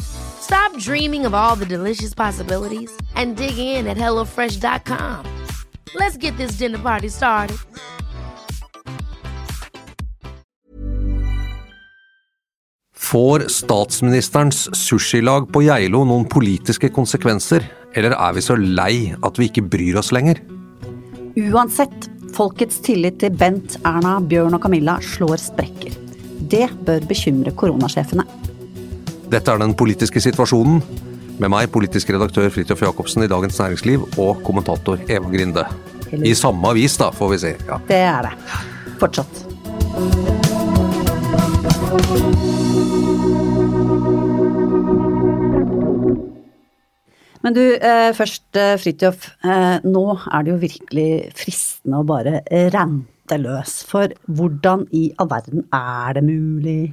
Stop dreaming of all the delicious possibilities and dig in at HelloFresh.com. Let's get this dinner party started. Får statsministerens sushilag på Geilo noen politiske konsekvenser, eller er vi så lei at vi ikke bryr oss lenger? Uansett, folkets tillit til Bent, Erna, Bjørn og Camilla slår sprekker. Det bør bekymre koronasjefene. Dette er den politiske situasjonen. Med meg, politisk redaktør Fridtjof Jacobsen i Dagens Næringsliv og kommentator Eva Grinde. I samme avis, da, får vi se. Ja. Det er det. Fortsatt. Men du, eh, først eh, Fridtjof. Eh, nå er det jo virkelig fristende å bare rante løs. For hvordan i all verden er det mulig?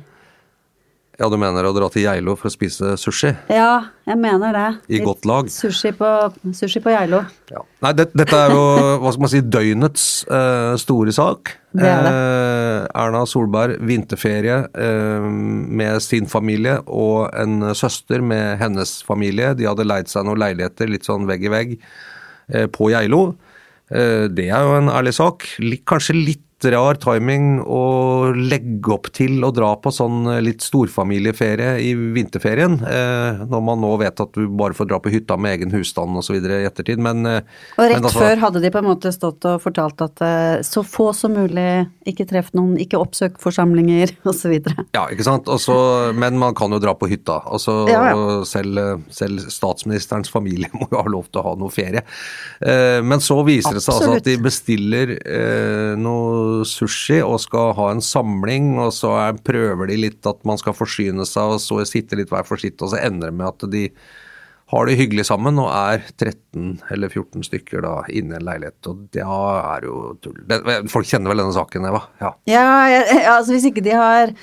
Ja, du mener å dra til Geilo for å spise sushi? Ja, jeg mener det. I godt lag. Sushi på, sushi på Geilo. Ja. Nei, det, dette er jo hva skal man si, døgnets uh, store sak. Det er det. Eh, Erna Solberg vinterferie eh, med sin familie og en søster med hennes familie. De hadde leid seg noen leiligheter litt sånn vegg i vegg eh, på Geilo. Eh, det er jo en ærlig sak. Litt, kanskje litt rar timing å legge opp til å dra på sånn litt storfamilieferie i vinterferien, eh, når man nå vet at du bare får dra på hytta med egen husstand osv. i ettertid. Men, eh, Og rett men altså- før hadde de på en måte stått og fortalt at eh, så få som mulig, ikke treff noen, ikke oppsøk forsamlinger osv. Ja, ikke sant. Også, men man kan jo dra på hytta. Altså, Ja, ja. Selv, selv statsministerens familie må jo ha lov til å ha noe ferie. Eh, Men så viser det seg altså at de bestiller eh, noe sushi og skal ha en samling, og så er, prøver de litt at man skal forsyne seg, og så sitte litt hver for sitt, og så ender det med at de har det hyggelig sammen og er 13 eller 14 stykker da inne i en leilighet. Og da er jo tull. Folk kjenner vel denne saken, Eva? Ja. Ja, ja, altså hvis ikke de har,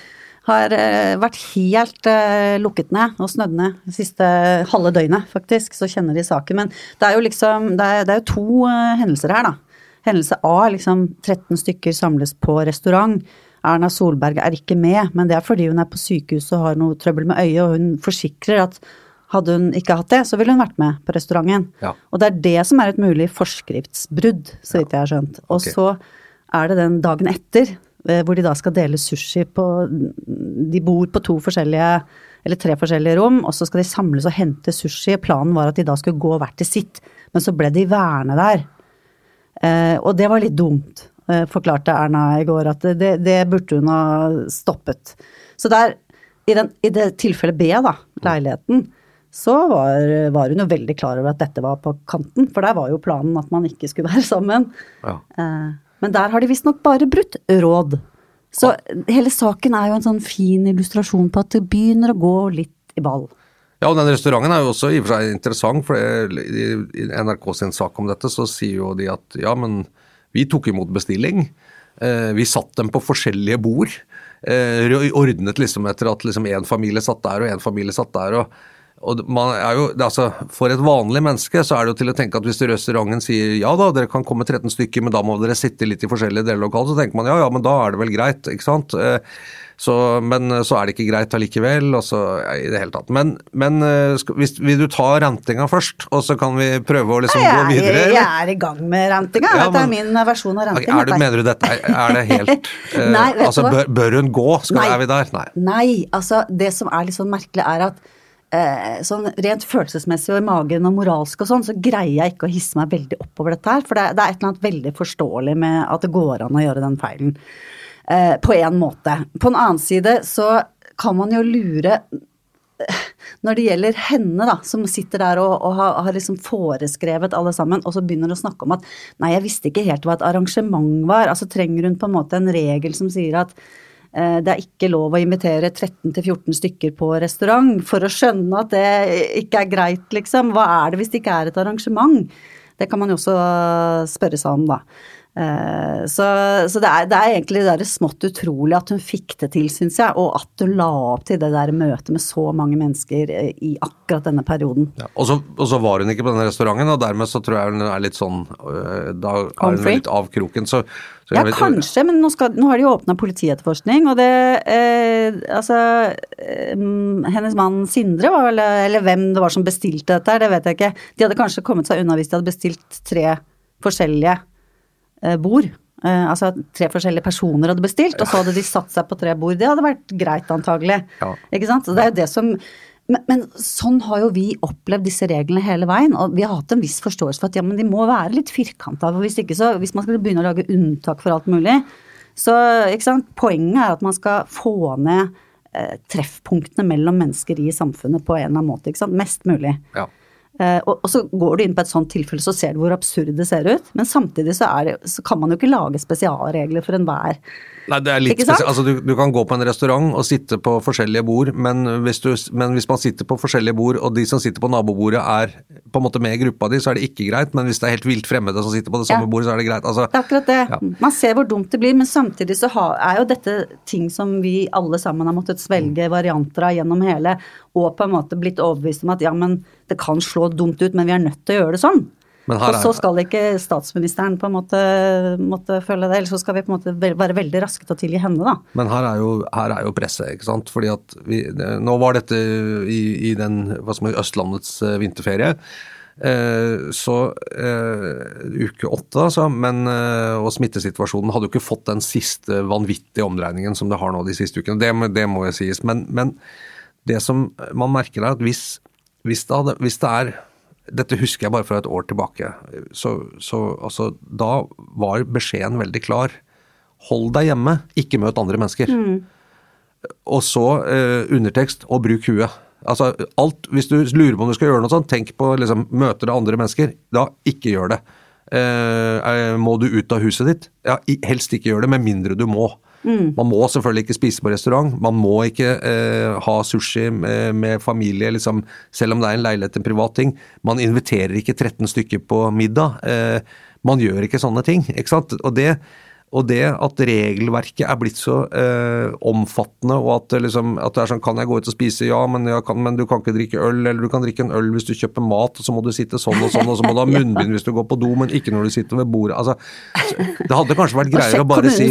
har eh, vært helt uh, lukket ned og snødd ned det siste halve døgnet, faktisk, så kjenner de saken. Men det er jo liksom, det er, det er jo to uh, hendelser her, da. Hendelse A, liksom 13 stykker samles på restaurant. Erna Solberg er ikke med, men det er fordi hun er på sykehus og har noe trøbbel med øyet, og hun forsikrer at hadde hun ikke hatt det, så ville hun vært med på restauranten. Ja. Og det er det som er et mulig forskriftsbrudd, så vidt jeg har skjønt. Og okay. så er det den dagen etter, eh, hvor de da skal dele sushi på De bor på to forskjellige eller tre forskjellige rom, og så skal de samles og hente sushi. Planen var at de da skulle gå hvert til sitt, men så ble de værende der. Eh, og det var litt dumt, eh, forklarte Erna i går, at det, det burde hun ha stoppet. Så der, i, den, i det tilfellet B, da, leiligheten, så var, var hun jo veldig klar over at dette var på kanten, for der var jo planen at man ikke skulle være sammen. Ja. Eh, Men der har de visstnok bare brutt råd. Så hele saken er jo en sånn fin illustrasjon på at det begynner å gå litt i ball. Ja, og den restauranten er jo også i og for seg interessant, for i NRK sin sak om dette, så sier jo de at ja, men vi tok imot bestilling. Eh, vi satt dem på forskjellige bord. Eh, ordnet liksom etter at liksom familie satt der og en familie satt der. og og jo, altså, For et vanlig menneske så er det jo til å tenke at hvis restauranten sier ja da, dere kan komme 13 stykker, men da må dere sitte litt i forskjellige deler av lokalet, så tenker man ja ja, men da er det vel greit, ikke sant. Eh, Så, men så er det ikke greit allikevel, og så ja, i det hele tatt. Men, men eh, skal, hvis, vil du ta rantinga først, og så kan vi prøve å liksom gå Jeg videre? Jeg, jeg er i gang med rantinga. Ja, Dette er min versjon av ranting. Er du, mener du dette er, er det helt eh, Nei, du Altså, bør, bør hun gå? Skal, Nei. Er vi der? Nei. Nei, altså det som er litt sånn merkelig er at eh, sånn rent følelsesmessig og i magen og moralsk og sånn, så greier jeg ikke å hisse meg veldig opp over dette her. For det, det er et eller annet veldig forståelig med at det går an å gjøre den feilen. Eh, på en måte. På en annen side så kan man jo lure når det gjelder henne, da, som sitter der og, og har, har liksom foreskrevet alle sammen, og så begynner å snakke om at nei, jeg visste ikke helt hva et arrangement var. Altså trenger hun på en måte en regel som sier at eh, det er ikke lov å invitere 13-14 stykker på restaurant for å skjønne at det ikke er greit, liksom. Hva er det hvis det ikke er et arrangement? Det kan man jo også spørre seg om, da. Eh, så, så det, er, det, er, egentlig det smått utrolig at hun fikk det til, syns jeg. Og at hun la opp til det der møtet med så mange mennesker eh, i akkurat denne perioden. Ja, og, så, og, så, var hun ikke på denne restauranten, og dermed så tror jeg hun er litt sånn øh, Da er hun litt av kroken. Så, ja, vet, kanskje, men nå, skal, nå, har de jo åpna politietterforskning, og det eh, Altså eh, Hennes mann Sindre, var vel, eller hvem det var som bestilte dette, det vet jeg ikke. De hadde kanskje kommet seg unna hvis de hadde bestilt tre forskjellige bord. Uh, altså tre forskjellige personer hadde bestilt, og så hadde de satt seg på tre bord. Det hadde vært greit, antagelig. Ja. Ikke sant? Så det er jo det som men, men, sånn har jo vi opplevd disse reglene hele veien, og vi har hatt en viss forståelse for at ja, men de må være litt firkanta. Hvis ikke så, hvis man skal begynne å lage unntak for alt mulig, så ikke sant, Poenget er at man skal få ned eh, treffpunktene mellom mennesker i samfunnet på en eller annen måte. ikke sant, Mest mulig. Ja. Uh, og, og, så går du inn på et sånt tilfelle, så ser du hvor absurd det ser ut. Men samtidig så, det, så kan man jo ikke lage spesialregler for enhver. Nei, det er litt spesielt. Altså, du, du, kan gå på en restaurant og sitte på forskjellige bord, men hvis, du, men hvis, man sitter på forskjellige bord, og de som sitter på nabobordet er på en måte med i gruppa di, så er det ikke greit. Men hvis det er helt vilt fremmede som sitter på det samme ja. bordet, så er det greit. Altså, det er akkurat det. Ja. Man ser hvor dumt det blir, men samtidig så har, er jo dette ting som vi alle sammen har måttet svelge varianter av gjennom hele, og på en måte blitt overbevist om at ja, men det kan slå dumt ut, men vi er nødt til å gjøre det sånn. Og så skal ikke statsministeren på en måte måtte følge det, eller så skal vi på en måte være veldig raske til å tilgi henne, da. Men her er jo, her er jo presset, ikke sant. Fordi at vi, nå var dette i, i den hva som er Østlandets eh, vinterferie. Eh, så eh, uke åtte, altså, men, eh, og smittesituasjonen hadde jo ikke fått den siste vanvittige omdreiningen som det har nå de siste ukene. Det, det må jo sies. Men, men, det som man merker er at hvis hvis det, hadde, hvis det er dette husker jeg bare fra et år tilbake. Så, så altså, da var beskjeden veldig klar. Hold deg hjemme, ikke møt andre mennesker. Mm. Og så eh, undertekst og bruk huet. Altså, alt, Hvis du lurer på om du skal gjøre noe sånt, tenk på liksom, møter det andre mennesker. Da ikke gjør det. Eh, må du ut av huset ditt? Ja, helst ikke gjør det, med mindre du må. Mm. Man må selvfølgelig ikke spise på restaurant. Man må ikke eh, ha sushi med, med familie, liksom, selv om det er en leilighet, en privat ting. Man inviterer ikke 13 stykker på middag. Eh, man gjør ikke sånne ting. ikke sant? Og det, og det at regelverket er blitt så eh, omfattende, og at liksom, at det, er sånn Kan jeg gå ut og spise? Ja, men, kan, men, du kan ikke drikke øl. Eller du kan drikke en øl hvis du kjøper mat, og så må du sitte sånn og sånn, og så må du ha munnbind hvis du går på do, men ikke når du sitter ved bordet. Altså, det hadde kanskje vært greiere å bare si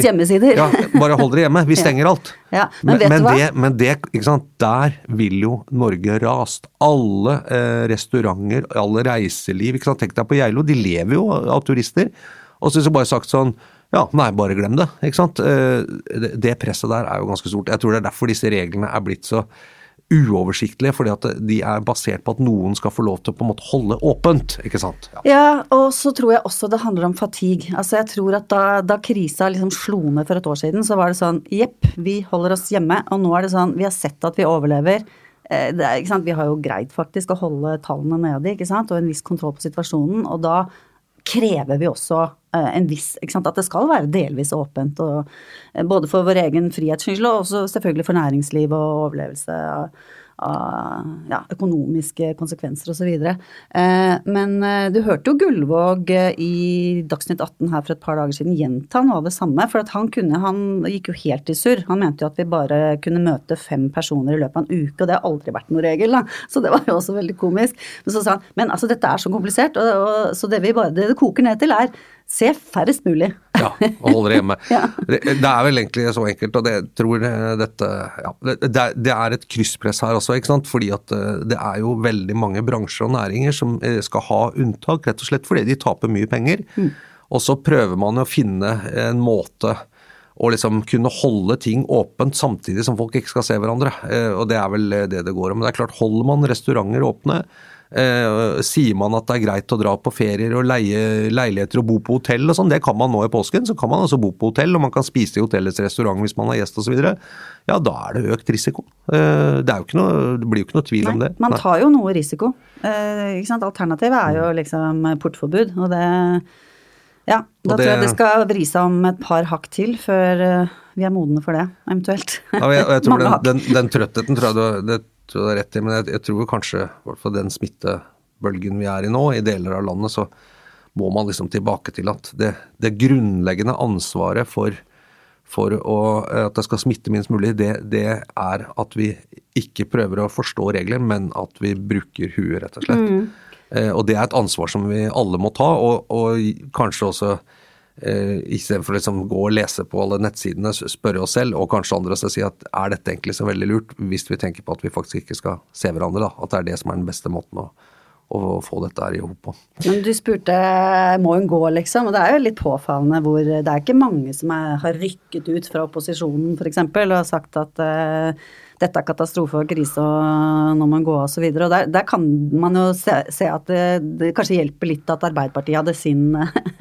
ja, Bare hold dere hjemme, vi stenger alt. Ja, men, men? Det, men det, ikke sant, der vil jo Norge rast. Alle eh, restauranter, alle reiseliv. ikke sant, Tenk deg på Geilo, de lever jo av turister. Og så bare sagt sånn ja, nei, bare glem det. ikke sant? Eh, det presset der er jo ganske stort. Jeg tror det er derfor disse reglene er blitt så uoversiktlige, fordi at de er basert på at noen skal få lov til å på en måte holde åpent. ikke sant? Ja, ja og så tror jeg også det handler om fatigue. Altså jeg tror at da, da krisa liksom slo ned for et år siden, så var det sånn jepp, vi holder oss hjemme. Og nå er det sånn, vi har sett at vi overlever. Eh, er, vi har jo greid faktisk å holde tallene nede ikke sant? og en viss kontroll på situasjonen. Og da krever vi også en viss ikke sant? At det skal være delvis åpent. Og, eh, både for vår egen frihets og også selvfølgelig for næringsliv og overlevelse. av av ja, økonomiske konsekvenser osv. Eh, men eh, du hørte jo Gullvåg eh, i Dagsnytt 18 her for et par dager siden gjenta noe av det samme. For han, kunne, han gikk jo helt i surr. Han mente jo at vi bare kunne møte fem personer i løpet av en uke, og det har aldri vært noen regel, da. Så det var jo også veldig komisk. Men så sa han men altså dette er så komplisert, og, og, så det vi bare, det det koker ned til er Se færrest mulig. ja, og holde det hjemme. ja. det, det, er vel egentlig så enkelt, og det tror dette ja, det, det, er et krysspress her også, ikke sant. Fordi at eh, det er jo veldig mange bransjer og næringer som eh, skal ha unntak, rett og slett fordi de taper mye penger. Mm. Og så prøver man å finne en måte å liksom kunne holde ting åpent samtidig som folk ikke skal se hverandre. Eh, og det er vel det det går om. Det er klart, holder man restauranter åpne, Eh, sier man at det er greit å dra på ferier og leie leiligheter og bo på hotell og sånn, det kan man nå i påsken. Så kan man altså bo på hotell, og man kan spise i hotellets restaurant hvis man har gjest osv. Ja, da er det økt risiko. Eh, det, noe, det, blir jo ikke noe tvil Nei, om det. Man tar jo noe risiko. Eh, Alternativet er jo liksom portforbud, og det ja, da det, tror jeg det skal vri seg om et par hakk til før eh, vi er modne for det, eventuelt. Ja, jeg, jeg tror den, den, den, trøttheten tror jeg det, tror du har rett i, men jeg, jeg tror kanskje, i hvert fall den smittebølgen vi er i nå, i deler av landet, så, må man liksom tilbake til at det, det grunnleggende ansvaret for, for å, at det skal smitte minst mulig, det, det, er at vi ikke prøver å forstå regler, men at vi bruker huet, rett og slett. Mm. Eh, og det er et ansvar som vi alle må ta, og, og kanskje også eh, istedenfor å liksom gå og lese på alle nettsidene, spørre oss selv, og kanskje andre og si at er dette egentlig så veldig lurt, hvis vi tenker på at vi faktisk ikke skal se hverandre, da. At det er det som er den beste måten å å få dette her i hop på. Men du spurte må hun gå, liksom. Og det er jo litt påfallende hvor det er ikke mange som er, har rykket ut fra opposisjonen f.eks. og har sagt at uh, dette er katastrofe og krise og nå må hun gå osv. Og, så og der, der, kan man jo se, se at det, det, kanskje hjelper litt at Arbeiderpartiet hadde sin,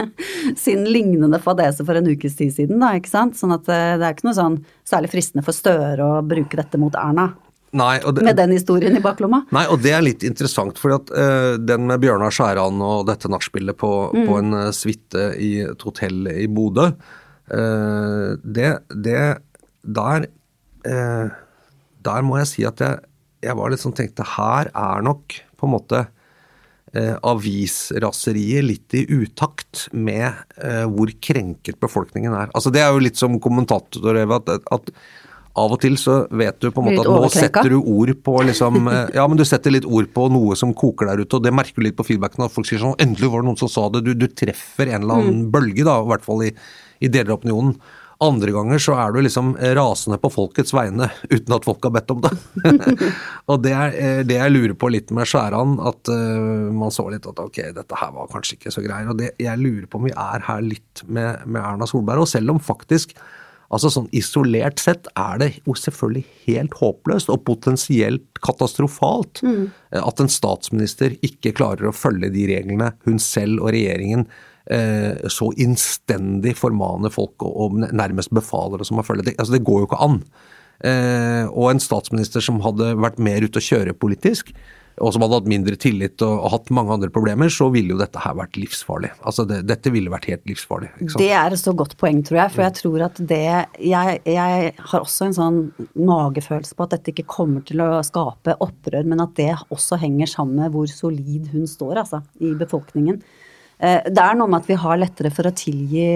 sin lignende fadese for en ukes tid siden, da, ikke sant. Sånn at eh, det er ikke noe sånn særlig fristende for Støre å bruke dette mot Erna. Nei, det, med den historien i baklomma? Nei, og det er litt interessant. For uh, den med Bjørnar Skjæran og dette nachspielet på, mm. på, en uh, suite i et hotell i Bodø, uh, det, det, Der Der må jeg si at jeg, jeg var litt sånn tenkte her er nok på en måte avisraseriet litt i utakt med hvor krenket befolkningen er. Altså Det er jo litt som kommentator, at, at av og til så vet du på en måte at nå setter du ord på liksom eh, Ja, men du setter litt ord på noe som koker der ute, og det merker du litt på feedbacken. At folk sier sånn Endelig var det noen som sa det. Du, du treffer en eller annen mm. bølge, da, i hvert fall i, i deler av opinionen. Andre ganger så er du liksom rasende på folkets vegne uten at folk har bedt om det. og det er eh, det jeg lurer på litt med Skjæran, at uh, man så litt at ok, dette her var kanskje ikke så greier. Og det, jeg lurer på om vi er her litt med, med Erna Solberg. Og selv om faktisk Altså sånn Isolert sett er det jo selvfølgelig helt håpløst og potensielt katastrofalt mm. at en statsminister ikke klarer å følge de reglene hun selv og regjeringen eh, så innstendig formaner folk og, og nærmest befaler oss om å følge. Det, altså det går jo ikke an. Eh, og en statsminister som hadde vært mer ute å kjøre politisk, og som hadde hatt mindre tillit og, og, hatt mange andre problemer, så ville jo dette her vært livsfarlig. Altså det, Dette ville vært helt livsfarlig. Det er et så godt poeng, tror jeg. For jeg tror at det jeg, jeg, har også en sånn magefølelse på at dette ikke kommer til å skape opprør, men at det også henger sammen med hvor solid hun står, altså, i befolkningen. Eh, det er noe med at vi har lettere for å tilgi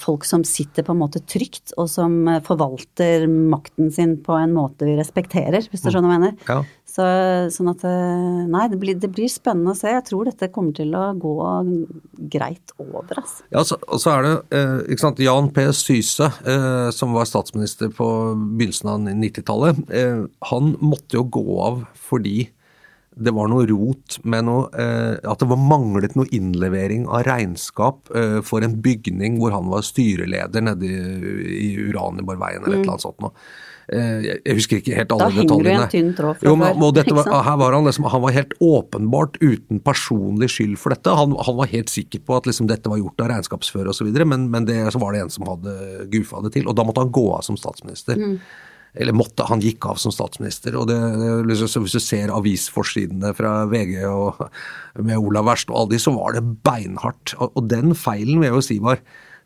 folk som sitter på en måte trygt, og som eh, forvalter makten sin på en måte vi respekterer, hvis du skjønner hva jeg mener. Ja. Så, sånn at eh, Nei, det blir, det blir, spennende å se. Jeg tror dette kommer til å gå greit over, altså. Ja, så, og så er det ikke sant, Jan P. Syse, som var statsminister på begynnelsen av 90-tallet. han måtte jo gå av fordi det var noe rot med noe eh, At det var manglet noe innlevering av regnskap eh, for en bygning hvor han var styreleder nede i, i Uraniborveien eller mm. et eller annet sånt noe. Eh, jeg husker ikke helt alle detaljene. Da henger du en tynn tråd fra. Var, her var han, liksom, han var helt åpenbart uten personlig skyld for dette. Han, han var helt sikker på at liksom, dette var gjort av regnskapsfører osv., men, men det, så var det en som hadde gufa det til. Og da måtte han gå av som statsminister. Mm eller måtte, han gikk av som statsminister. og det, Hvis du ser avisforsidene fra VG og med Olav Verst og alle de, så var det beinhardt. Og, og den feilen vil jeg jo si var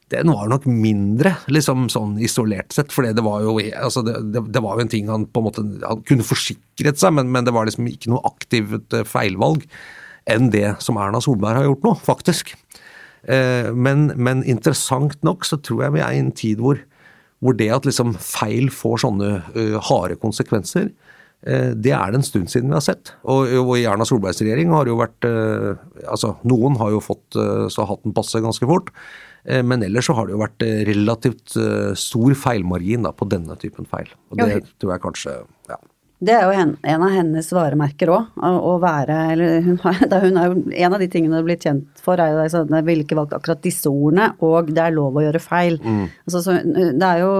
den var nok mindre, liksom sånn isolert sett. For det var jo altså det, det, det, var jo en ting han på en måte Han kunne forsikret seg, men, men det var liksom ikke noe aktivt eh, feilvalg enn det som Erna Solberg har gjort nå, faktisk. Eh, men, men interessant nok så tror jeg vi er i en tid hvor hvor det at liksom feil får sånne uh, harde konsekvenser, uh, det er det en stund siden vi har sett. Og, og i Erna Solbergs regjering har det jo vært uh, Altså, noen har jo fått så hatten passe ganske fort. Men ellers så har det jo vært relativt stor feilmargin da, på denne typen feil. Og det tror jeg kanskje ja, det er jo en, en av hennes varemerker òg, å være eller hun, har, hun er En av de tingene hun har blitt kjent for, er jo hun jeg ville ikke valgt akkurat disse ordene, og det er lov å gjøre feil. Mm. Altså, så, det er jo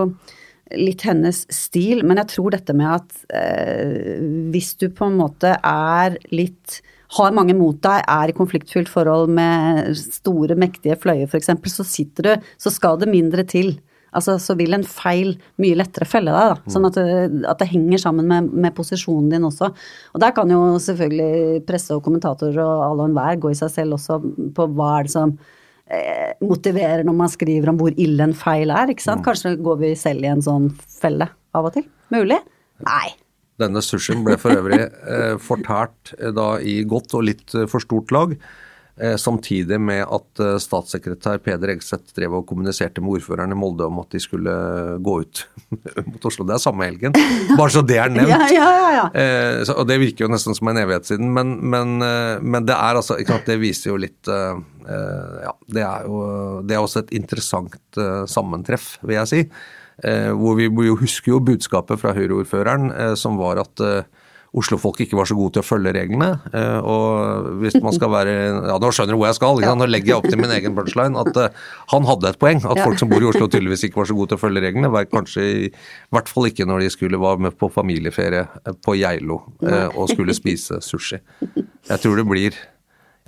litt hennes stil, men jeg tror dette med at eh, hvis du på en måte er litt har mange mot deg, er i konfliktfylt forhold med store, mektige fløyer f.eks., så sitter du, så skal det mindre til altså, så vil en feil mye lettere felle deg. Da. Sånn at, at det henger sammen med, med, posisjonen din også. Og der kan jo selvfølgelig presse og kommentatorer og alle og enhver gå i seg selv også på hva er det som eh, motiverer når man skriver om hvor ille en feil er. ikke sant? Mm. Kanskje går vi selv i en sånn felle av og til? Mulig? Nei. Denne sushien ble for øvrig eh, fortært eh, da i godt og litt eh, for stort lag. Eh, samtidig med at eh, statssekretær Peder Egseth drev og kommuniserte med ordføreren i Molde om at de skulle gå ut mot Oslo. Det er samme helgen, bare så det er nevnt. Ja, ja, ja, ja. Eh, så, og det virker jo nesten som en evighet siden, men, men, eh, men det er altså ikke sant, Det viser jo litt eh, eh, Ja, det er jo det er også et interessant eh, sammentreff, vil jeg si. Eh, hvor vi jo husker jo budskapet fra Høyre-ordføreren, eh, som var at eh, Oslo-folk ikke var så gode til å følge reglene. eh, Og hvis man skal være Ja, nå skjønner du hvor jeg skal. Nå legger jeg opp til min egen punchline. At eh, han hadde et poeng. At folk som bor i Oslo tydeligvis ikke var så gode til å følge reglene. Var kanskje i hvert fall ikke når de skulle være med på familieferie eh, på Geilo og skulle spise sushi. Jeg tror det blir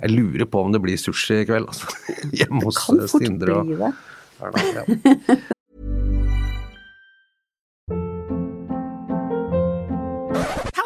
Jeg lurer på om det blir sushi i kveld, altså. Hjemme hos Sindre og. Erna. Ja.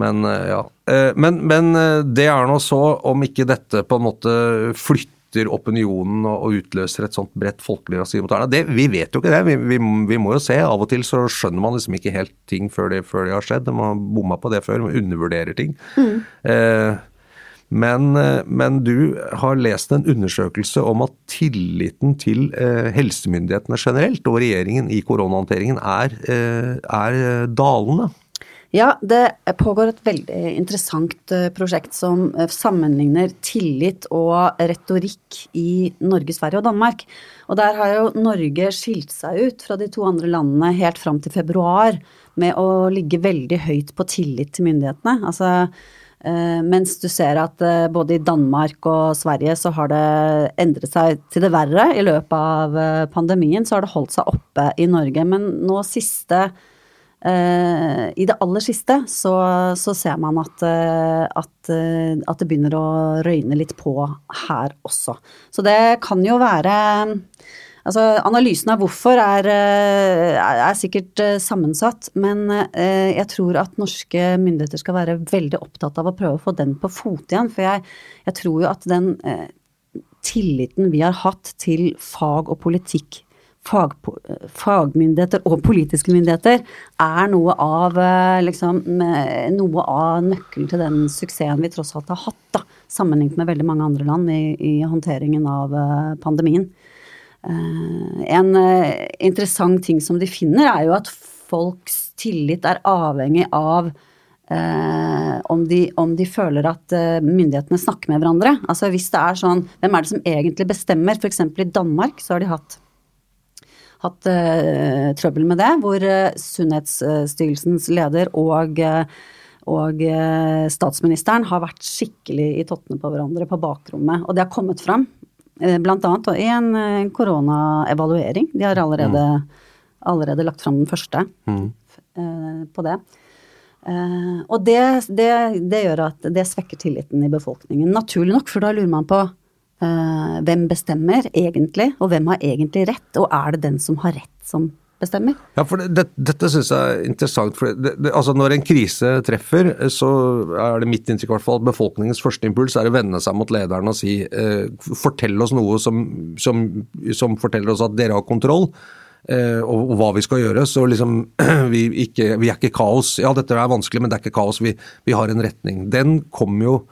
Men eh, ja. Eh, Men, men eh, det er nå så, om ikke dette på en måte flytter opinionen og utløser et sånt bredt folkelig rasisme mot Erna. Det, vi vet jo ikke det. Vi, vi, vi må jo se. Av og til så skjønner man liksom ikke helt ting før det, før det har skjedd. Man har bomma på det før. Man undervurderer ting. Eh, men, men du har lest en undersøkelse om at tilliten til helsemyndighetene generelt og regjeringen i koronahåndteringen er, er dalende. Ja, det pågår et veldig interessant eh, prosjekt som eh, sammenligner tillit og retorikk i Norge, Sverige og Danmark. Og der har jo Norge skilt seg ut fra de to andre landene helt fram til februar med å ligge veldig høyt på tillit til myndighetene. Altså, eh, mens du ser at både i Danmark og Sverige så har det endret seg til det verre i løpet av pandemien, så har det holdt seg oppe i Norge. Men nå siste I det aller siste så, så ser man at, eh, at, eh, at det begynner å røyne litt på her også. Så det kan jo være Altså, analysen av hvorfor er, eh, er, er sikkert eh, sammensatt, men eh, jeg tror at norske myndigheter skal være veldig opptatt av å prøve å få den på fote igjen. For jeg, jeg tror jo at den eh, tilliten vi har hatt til fag og politikk fag, fagmyndigheter og politiske myndigheter er noe av, eh, liksom, noe av nøkkelen til den suksessen vi tross alt har hatt, da, sammenlignet med veldig mange andre land i, i håndteringen av eh, pandemien. Eh, en interessant ting som de finner, er jo at folks tillit er avhengig av eh, om, de, om de føler at eh, myndighetene snakker med hverandre. Altså hvis det er sånn, hvem er det som egentlig bestemmer? F.eks. i Danmark så har de hatt hatt uh, trøbbel med det, hvor uh, Sunnhetsstyrelsens leder og, uh, og statsministeren har vært skikkelig i tottene på hverandre på bakrommet. Og det har kommet fram, annet i en koronaevaluering. De har allerede, allerede lagt fram den første mm. på det. Og det, det, det gjør at det svekker tilliten i befolkningen. Naturlig nok, for da lurer man på hvem bestemmer egentlig, og hvem har egentlig rett, og er det den som har rett som bestemmer? Ja, for det, det, Dette syns jeg er interessant. for det, altså Når en krise treffer, så er det mitt inntrykk hvert fall at befolkningens første impuls er å vende seg mot lederen og si eh, fortell oss noe som, som, som forteller oss at dere har kontroll. eh, og hva vi skal gjøre. Så liksom vi, ikke, vi er ikke kaos. Ja, dette er vanskelig, men det er ikke kaos. Vi, vi har en retning. Den kom jo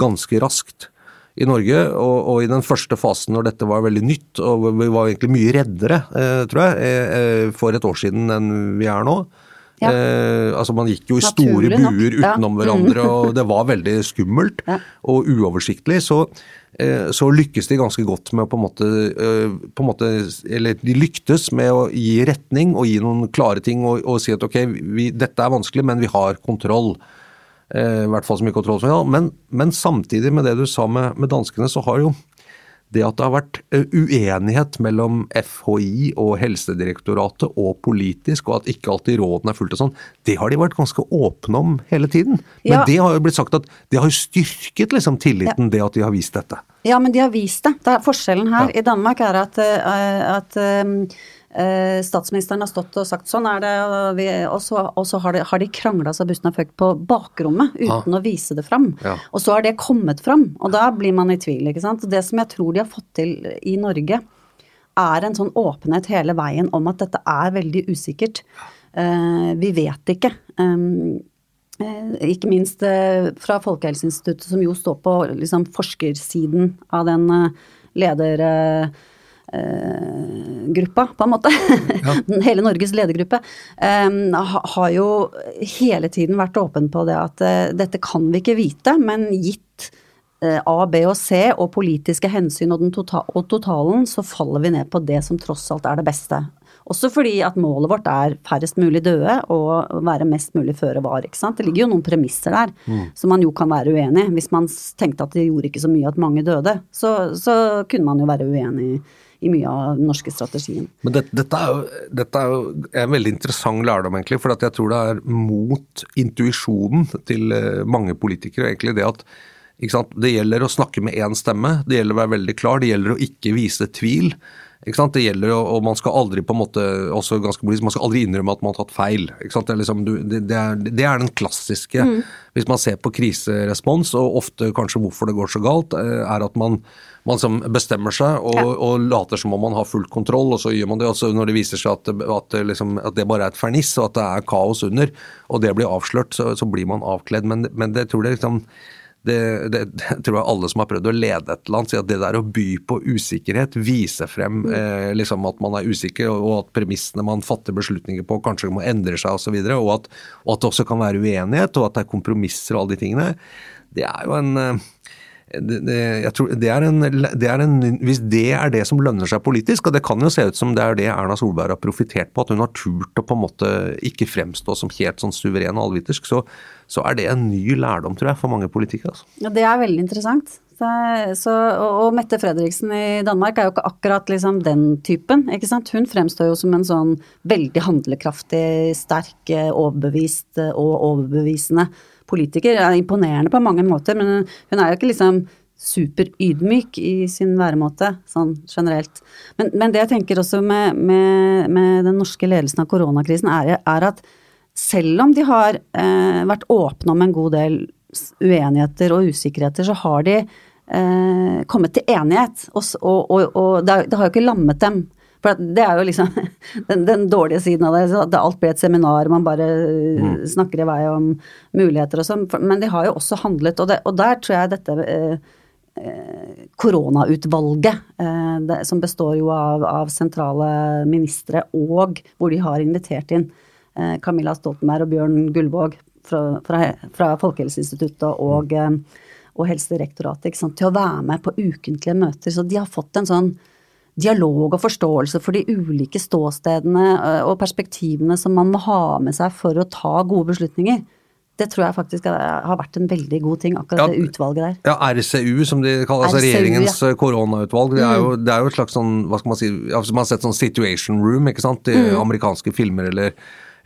ganske raskt i Norge, og, og, i den første fasen når dette var veldig nytt, og vi var egentlig mye reddere, eh, tror jeg, eh, for et år siden enn vi er nå. Ja. Eh, altså Man gikk jo i store buer nok, buer ja. utenom hverandre, og det var veldig skummelt Ja. og uoversiktlig. Så, eh, så lykkes de ganske godt med å på en måte, eh, på en måte Eller de lyktes med å gi retning og gi noen klare ting og, og si at ok, vi, dette er vanskelig, men vi har kontroll. Eh, I hvert fall så mye kontroll som vi har. Men, men samtidig med det du sa med, med danskene, så har jo det at det har vært eh, uenighet mellom FHI og Helsedirektoratet og politisk, og at ikke alltid rådene er fulgt og sånn, det har de vært ganske åpne om hele tiden. Men Ja. det har jo blitt sagt at det har styrket liksom tilliten, det at de har vist dette. Ja, men de har vist det. det er forskjellen her Ja. i Danmark er at, eh, at statsministeren har stått og sagt sånn er det, og, vi, og så, og så har de, har de krangla så bussen har føkt på bakrommet uten å vise det fram. Ja. Og så har det kommet fram, og da blir man i tvil, ikke sant. Det som jeg tror de har fått til i Norge, er en sånn åpenhet hele veien om at dette er veldig usikkert. Uh, vi vet ikke. Um, Eh, Ikke minst eh, fra Folkehelseinstituttet, som jo står på liksom, forskersiden av den ledergruppa, på en måte. Ja. Hele Norges ledergruppe. um, Har jo hele tiden vært åpen på det at uh, dette kan vi ikke vite, men gitt uh, A, B og C og politiske hensyn og, den tota og totalen, så faller vi ned på det som tross alt er det beste. Også fordi at målet vårt er færrest mulig døde og være mest mulig føre var. ikke sant? Det ligger jo noen premisser der som man jo kan være uenig i. Hvis man tenkte at det gjorde ikke så mye at mange døde, så, så kunne man jo være uenig i mye av den norske strategien. Men det, dette, er jo, dette er jo en veldig interessant lærdom, egentlig. For jeg tror det er mot intuisjonen til eh, mange politikere, egentlig det at? Det gjelder å snakke med én stemme, det gjelder å være veldig klar, det gjelder å ikke vise tvil. Ikke? Det gjelder, og man skal aldri på en måte, også ganske politisk, man skal aldri innrømme at man har tatt feil. Det, er liksom, det, det, er, det er den klassiske, hvis man ser på kriserespons, og ofte kanskje hvorfor det går så galt, eh, er at man, man som bestemmer seg og, og later som om man har full kontroll, og så gjør man det. Og så når det viser seg at, at, liksom, at det bare er et ferniss, og at det er kaos under, og det blir avslørt, så, så blir man avkledd. Men, men det tror jeg liksom det, det, det tror jeg alle som har prøvd å lede et annet, sier at det der å by på usikkerhet, vise frem eh, liksom at man er usikker, og, og at premissene man fatter beslutninger på kanskje må endre seg osv., og, og, at- og at det også kan være uenighet, og at det er kompromisser og alle de tingene, det er jo en eh, jeg tror det er, en, det er en Hvis det er det som lønner seg politisk, og det kan jo se ut som det er det Erna Solberg har profitert på, at hun har turt å på en måte ikke fremstå som helt sånn suveren og allvitersk, så, så er det en ny lærdom, tror jeg, for mange politikere. Altså. Ja, det er veldig interessant. Så, og Mette Fredriksen i Danmark er jo ikke akkurat liksom den typen. ikke sant? Hun fremstår jo som en sånn veldig handlekraftig, sterk, eh, overbevist eh, og overbevisende politiker. Er imponerende på mange måter, men hun er jo ikke liksom superydmyk i sin væremåte, sånn generelt. Men, men det jeg tenker også med, med, med den norske ledelsen av koronakrisen, er, er at selv om de har eh, vært åpne om en god del uenigheter og usikkerheter, så har de eh, kommet til enighet. Og, og, og, og det har jo ikke lammet dem. For det er jo liksom den, den dårlige siden av det. At alt blir et seminar, man bare mm. snakker i vei om muligheter og sånn. Men de har jo også handlet, og, det, og der tror jeg dette eh, koronautvalget, eh, det, som består jo av, av sentrale ministre, og hvor de har invitert inn eh, Camilla Stoltenberg og Bjørn Gullvåg fra, fra, fra Folkehelseinstituttet og, eh, og Helsedirektoratet til å være med på ukentlige møter. Så de har fått en sånn dialog og forståelse for de ulike ståstedene eh, og perspektivene som man må ha med seg for å ta gode beslutninger. Det tror jeg faktisk har vært en veldig god ting, akkurat Ja, det utvalget der. Ja, RCU, som de kaller altså RCU, regjeringens ja. eh, koronautvalg. Det er, jo, det er jo et slags sånn, hva skal man si, altså man har sett sånn situation room, ikke sant, i amerikanske filmer eller,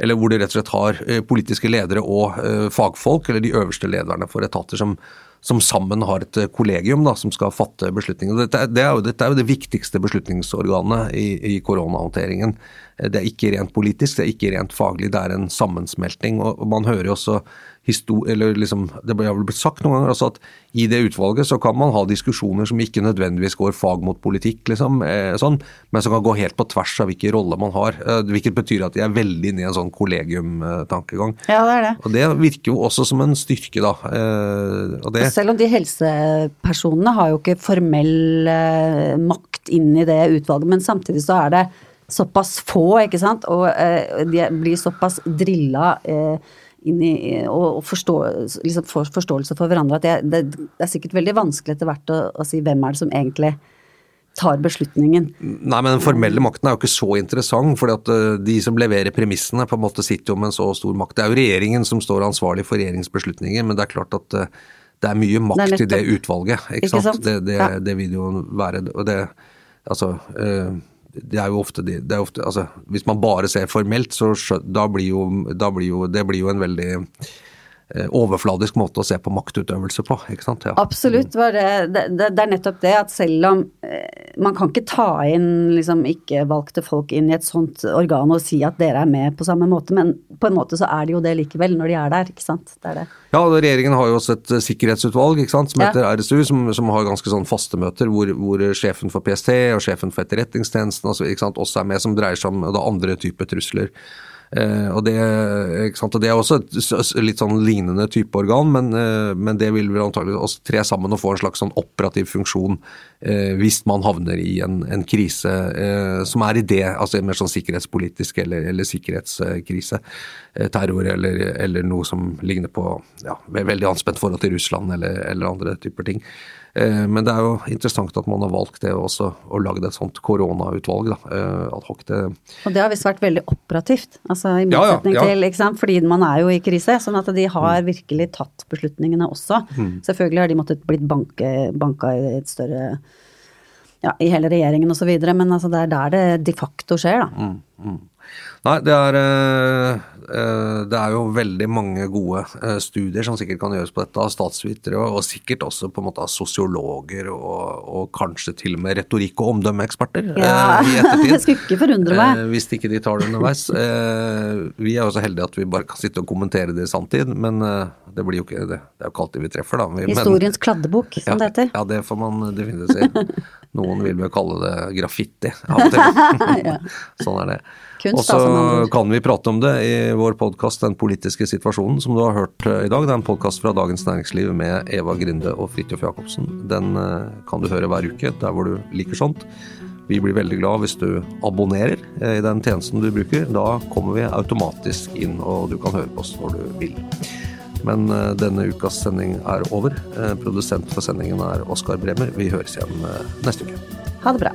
eller hvor de rett og slett har eh, politiske ledere og fagfolk, eller de øverste lederne for etater som, som sammen har et eh, kollegium da, som skal fatte beslutninger. Dette, det er jo, dette er jo det viktigste beslutningsorganet i, i koronahåndteringen. Eh, Det er ikke rent politisk, det er ikke rent faglig, det er en sammensmelting. og, og Man hører jo også eller liksom, Det har vel blitt sagt noen ganger altså at i det utvalget så kan man ha diskusjoner som ikke nødvendigvis går fag mot politikk, liksom, eh, sånn, men som kan gå helt på tvers av hvilken rolle man har. Eh, hvilket betyr at de er veldig inne i en sånn kollegiumtankegang. Ja, det er det. Og Det virker jo også som en styrke, da. Eh, og det, selv om de helsepersonene har jo ikke formell eh, makt inn i det utvalget, men samtidig så er det såpass få, ikke sant, og eh, de blir såpass drilla eh, inn i og, forstå, liksom forståelse for hverandre at det, det, det er sikkert veldig vanskelig etter hvert å, å si hvem er det som egentlig tar beslutningen. Nei, men Den formelle makten er jo ikke så interessant, fordi at de som leverer premissene, på en måte sitter jo med en så stor makt. Det er jo regjeringen som står ansvarlig for regjeringens beslutninger, men det er klart at det er mye makt i det utvalget. Ikke, Ikke sant? sant? Det, det, Ja. det vil jo være og det, Altså eh, det er jo ofte, de- det er ofte altså, Hvis man bare ser formelt, så da blir jo, da blir jo Det blir jo en veldig overfladisk måte å se på maktutøvelse på. ikke sant? Ja. Absolutt. Det, det, det er nettopp det at selv om eh, man kan ikke ta inn liksom ikke-valgte folk inn i et sånt organ og si at dere er med på samme måte, men på en måte så er det jo det likevel når de er der, ikke sant. Det er det. Ja, regjeringen har jo også et sikkerhetsutvalg ikke sant, som heter Ja. RSU, som, som har ganske sånn faste møter hvor, hvor sjefen for PST og sjefen for Etterretningstjenesten altså, ikke sant, også er med, som dreier seg om da, andre typer trusler. Eh, og, det, og det er også et litt sånn lignende type organ, men, eh, men det vil vel antagelig oss tre sammen og få en slags sånn operativ funksjon eh, hvis man havner i en, en krise som er i det, altså en mer sånn sikkerhetspolitisk eller, eller sikkerhetskrise. Terror eller, eller noe som ligner på ja, veldig anspent forhold til Russland eller, eller andre typer ting. Eh, Men det er jo interessant at man har valgt det også, og lagd et sånt koronautvalg. da, eh, ad hoc. Det, Og det har visst vært veldig operativt, altså i Ja, ja, ja. til, ikke sant, fordi man er jo i krise, sånn at de har virkelig tatt beslutningene også. Selvfølgelig har de måttet blitt banke, banka i et større, ja, i hele regjeringen videre, men altså det er der det de facto skjer, da. Nei, det er, eh, eh, det er jo veldig mange gode eh, studier som sikkert kan gjøres på dette av statsvitere, og, og sikkert også på en måte av sosiologer og, og kanskje til og med retorikk- og omdømmeeksperter Ja, i ettertid. det skulle ikke forundre meg. Hvis ikke de tar det underveis. Vi er jo så heldige at vi bare kan sitte og kommentere det i sanntid, men det blir jo ikke det. Det er jo ikke alltid vi treffer, da. Men- Historiens kladdebok, som det heter. ja, det får man definitivt si. Noen vil vel kalle det graffiti av og til. sånn er det. Kunst, Og så altså, kan vi prate om det i vår podkast Den politiske situasjonen, som du har hørt eh, i dag. Det er en podkast fra Dagens Næringsliv med Eva Grinde og Fridtjof Jacobsen. Den eh, kan du høre hver uke der hvor du liker sånt. Vi blir veldig glad hvis du abonnerer eh, i den tjenesten du bruker. Da kommer vi automatisk inn, og du kan høre på oss når du vil. Men denne ukas sending er over. Produsent for sendingen er Oskar Bremer. Vi høres igjen neste uke. Ha det bra.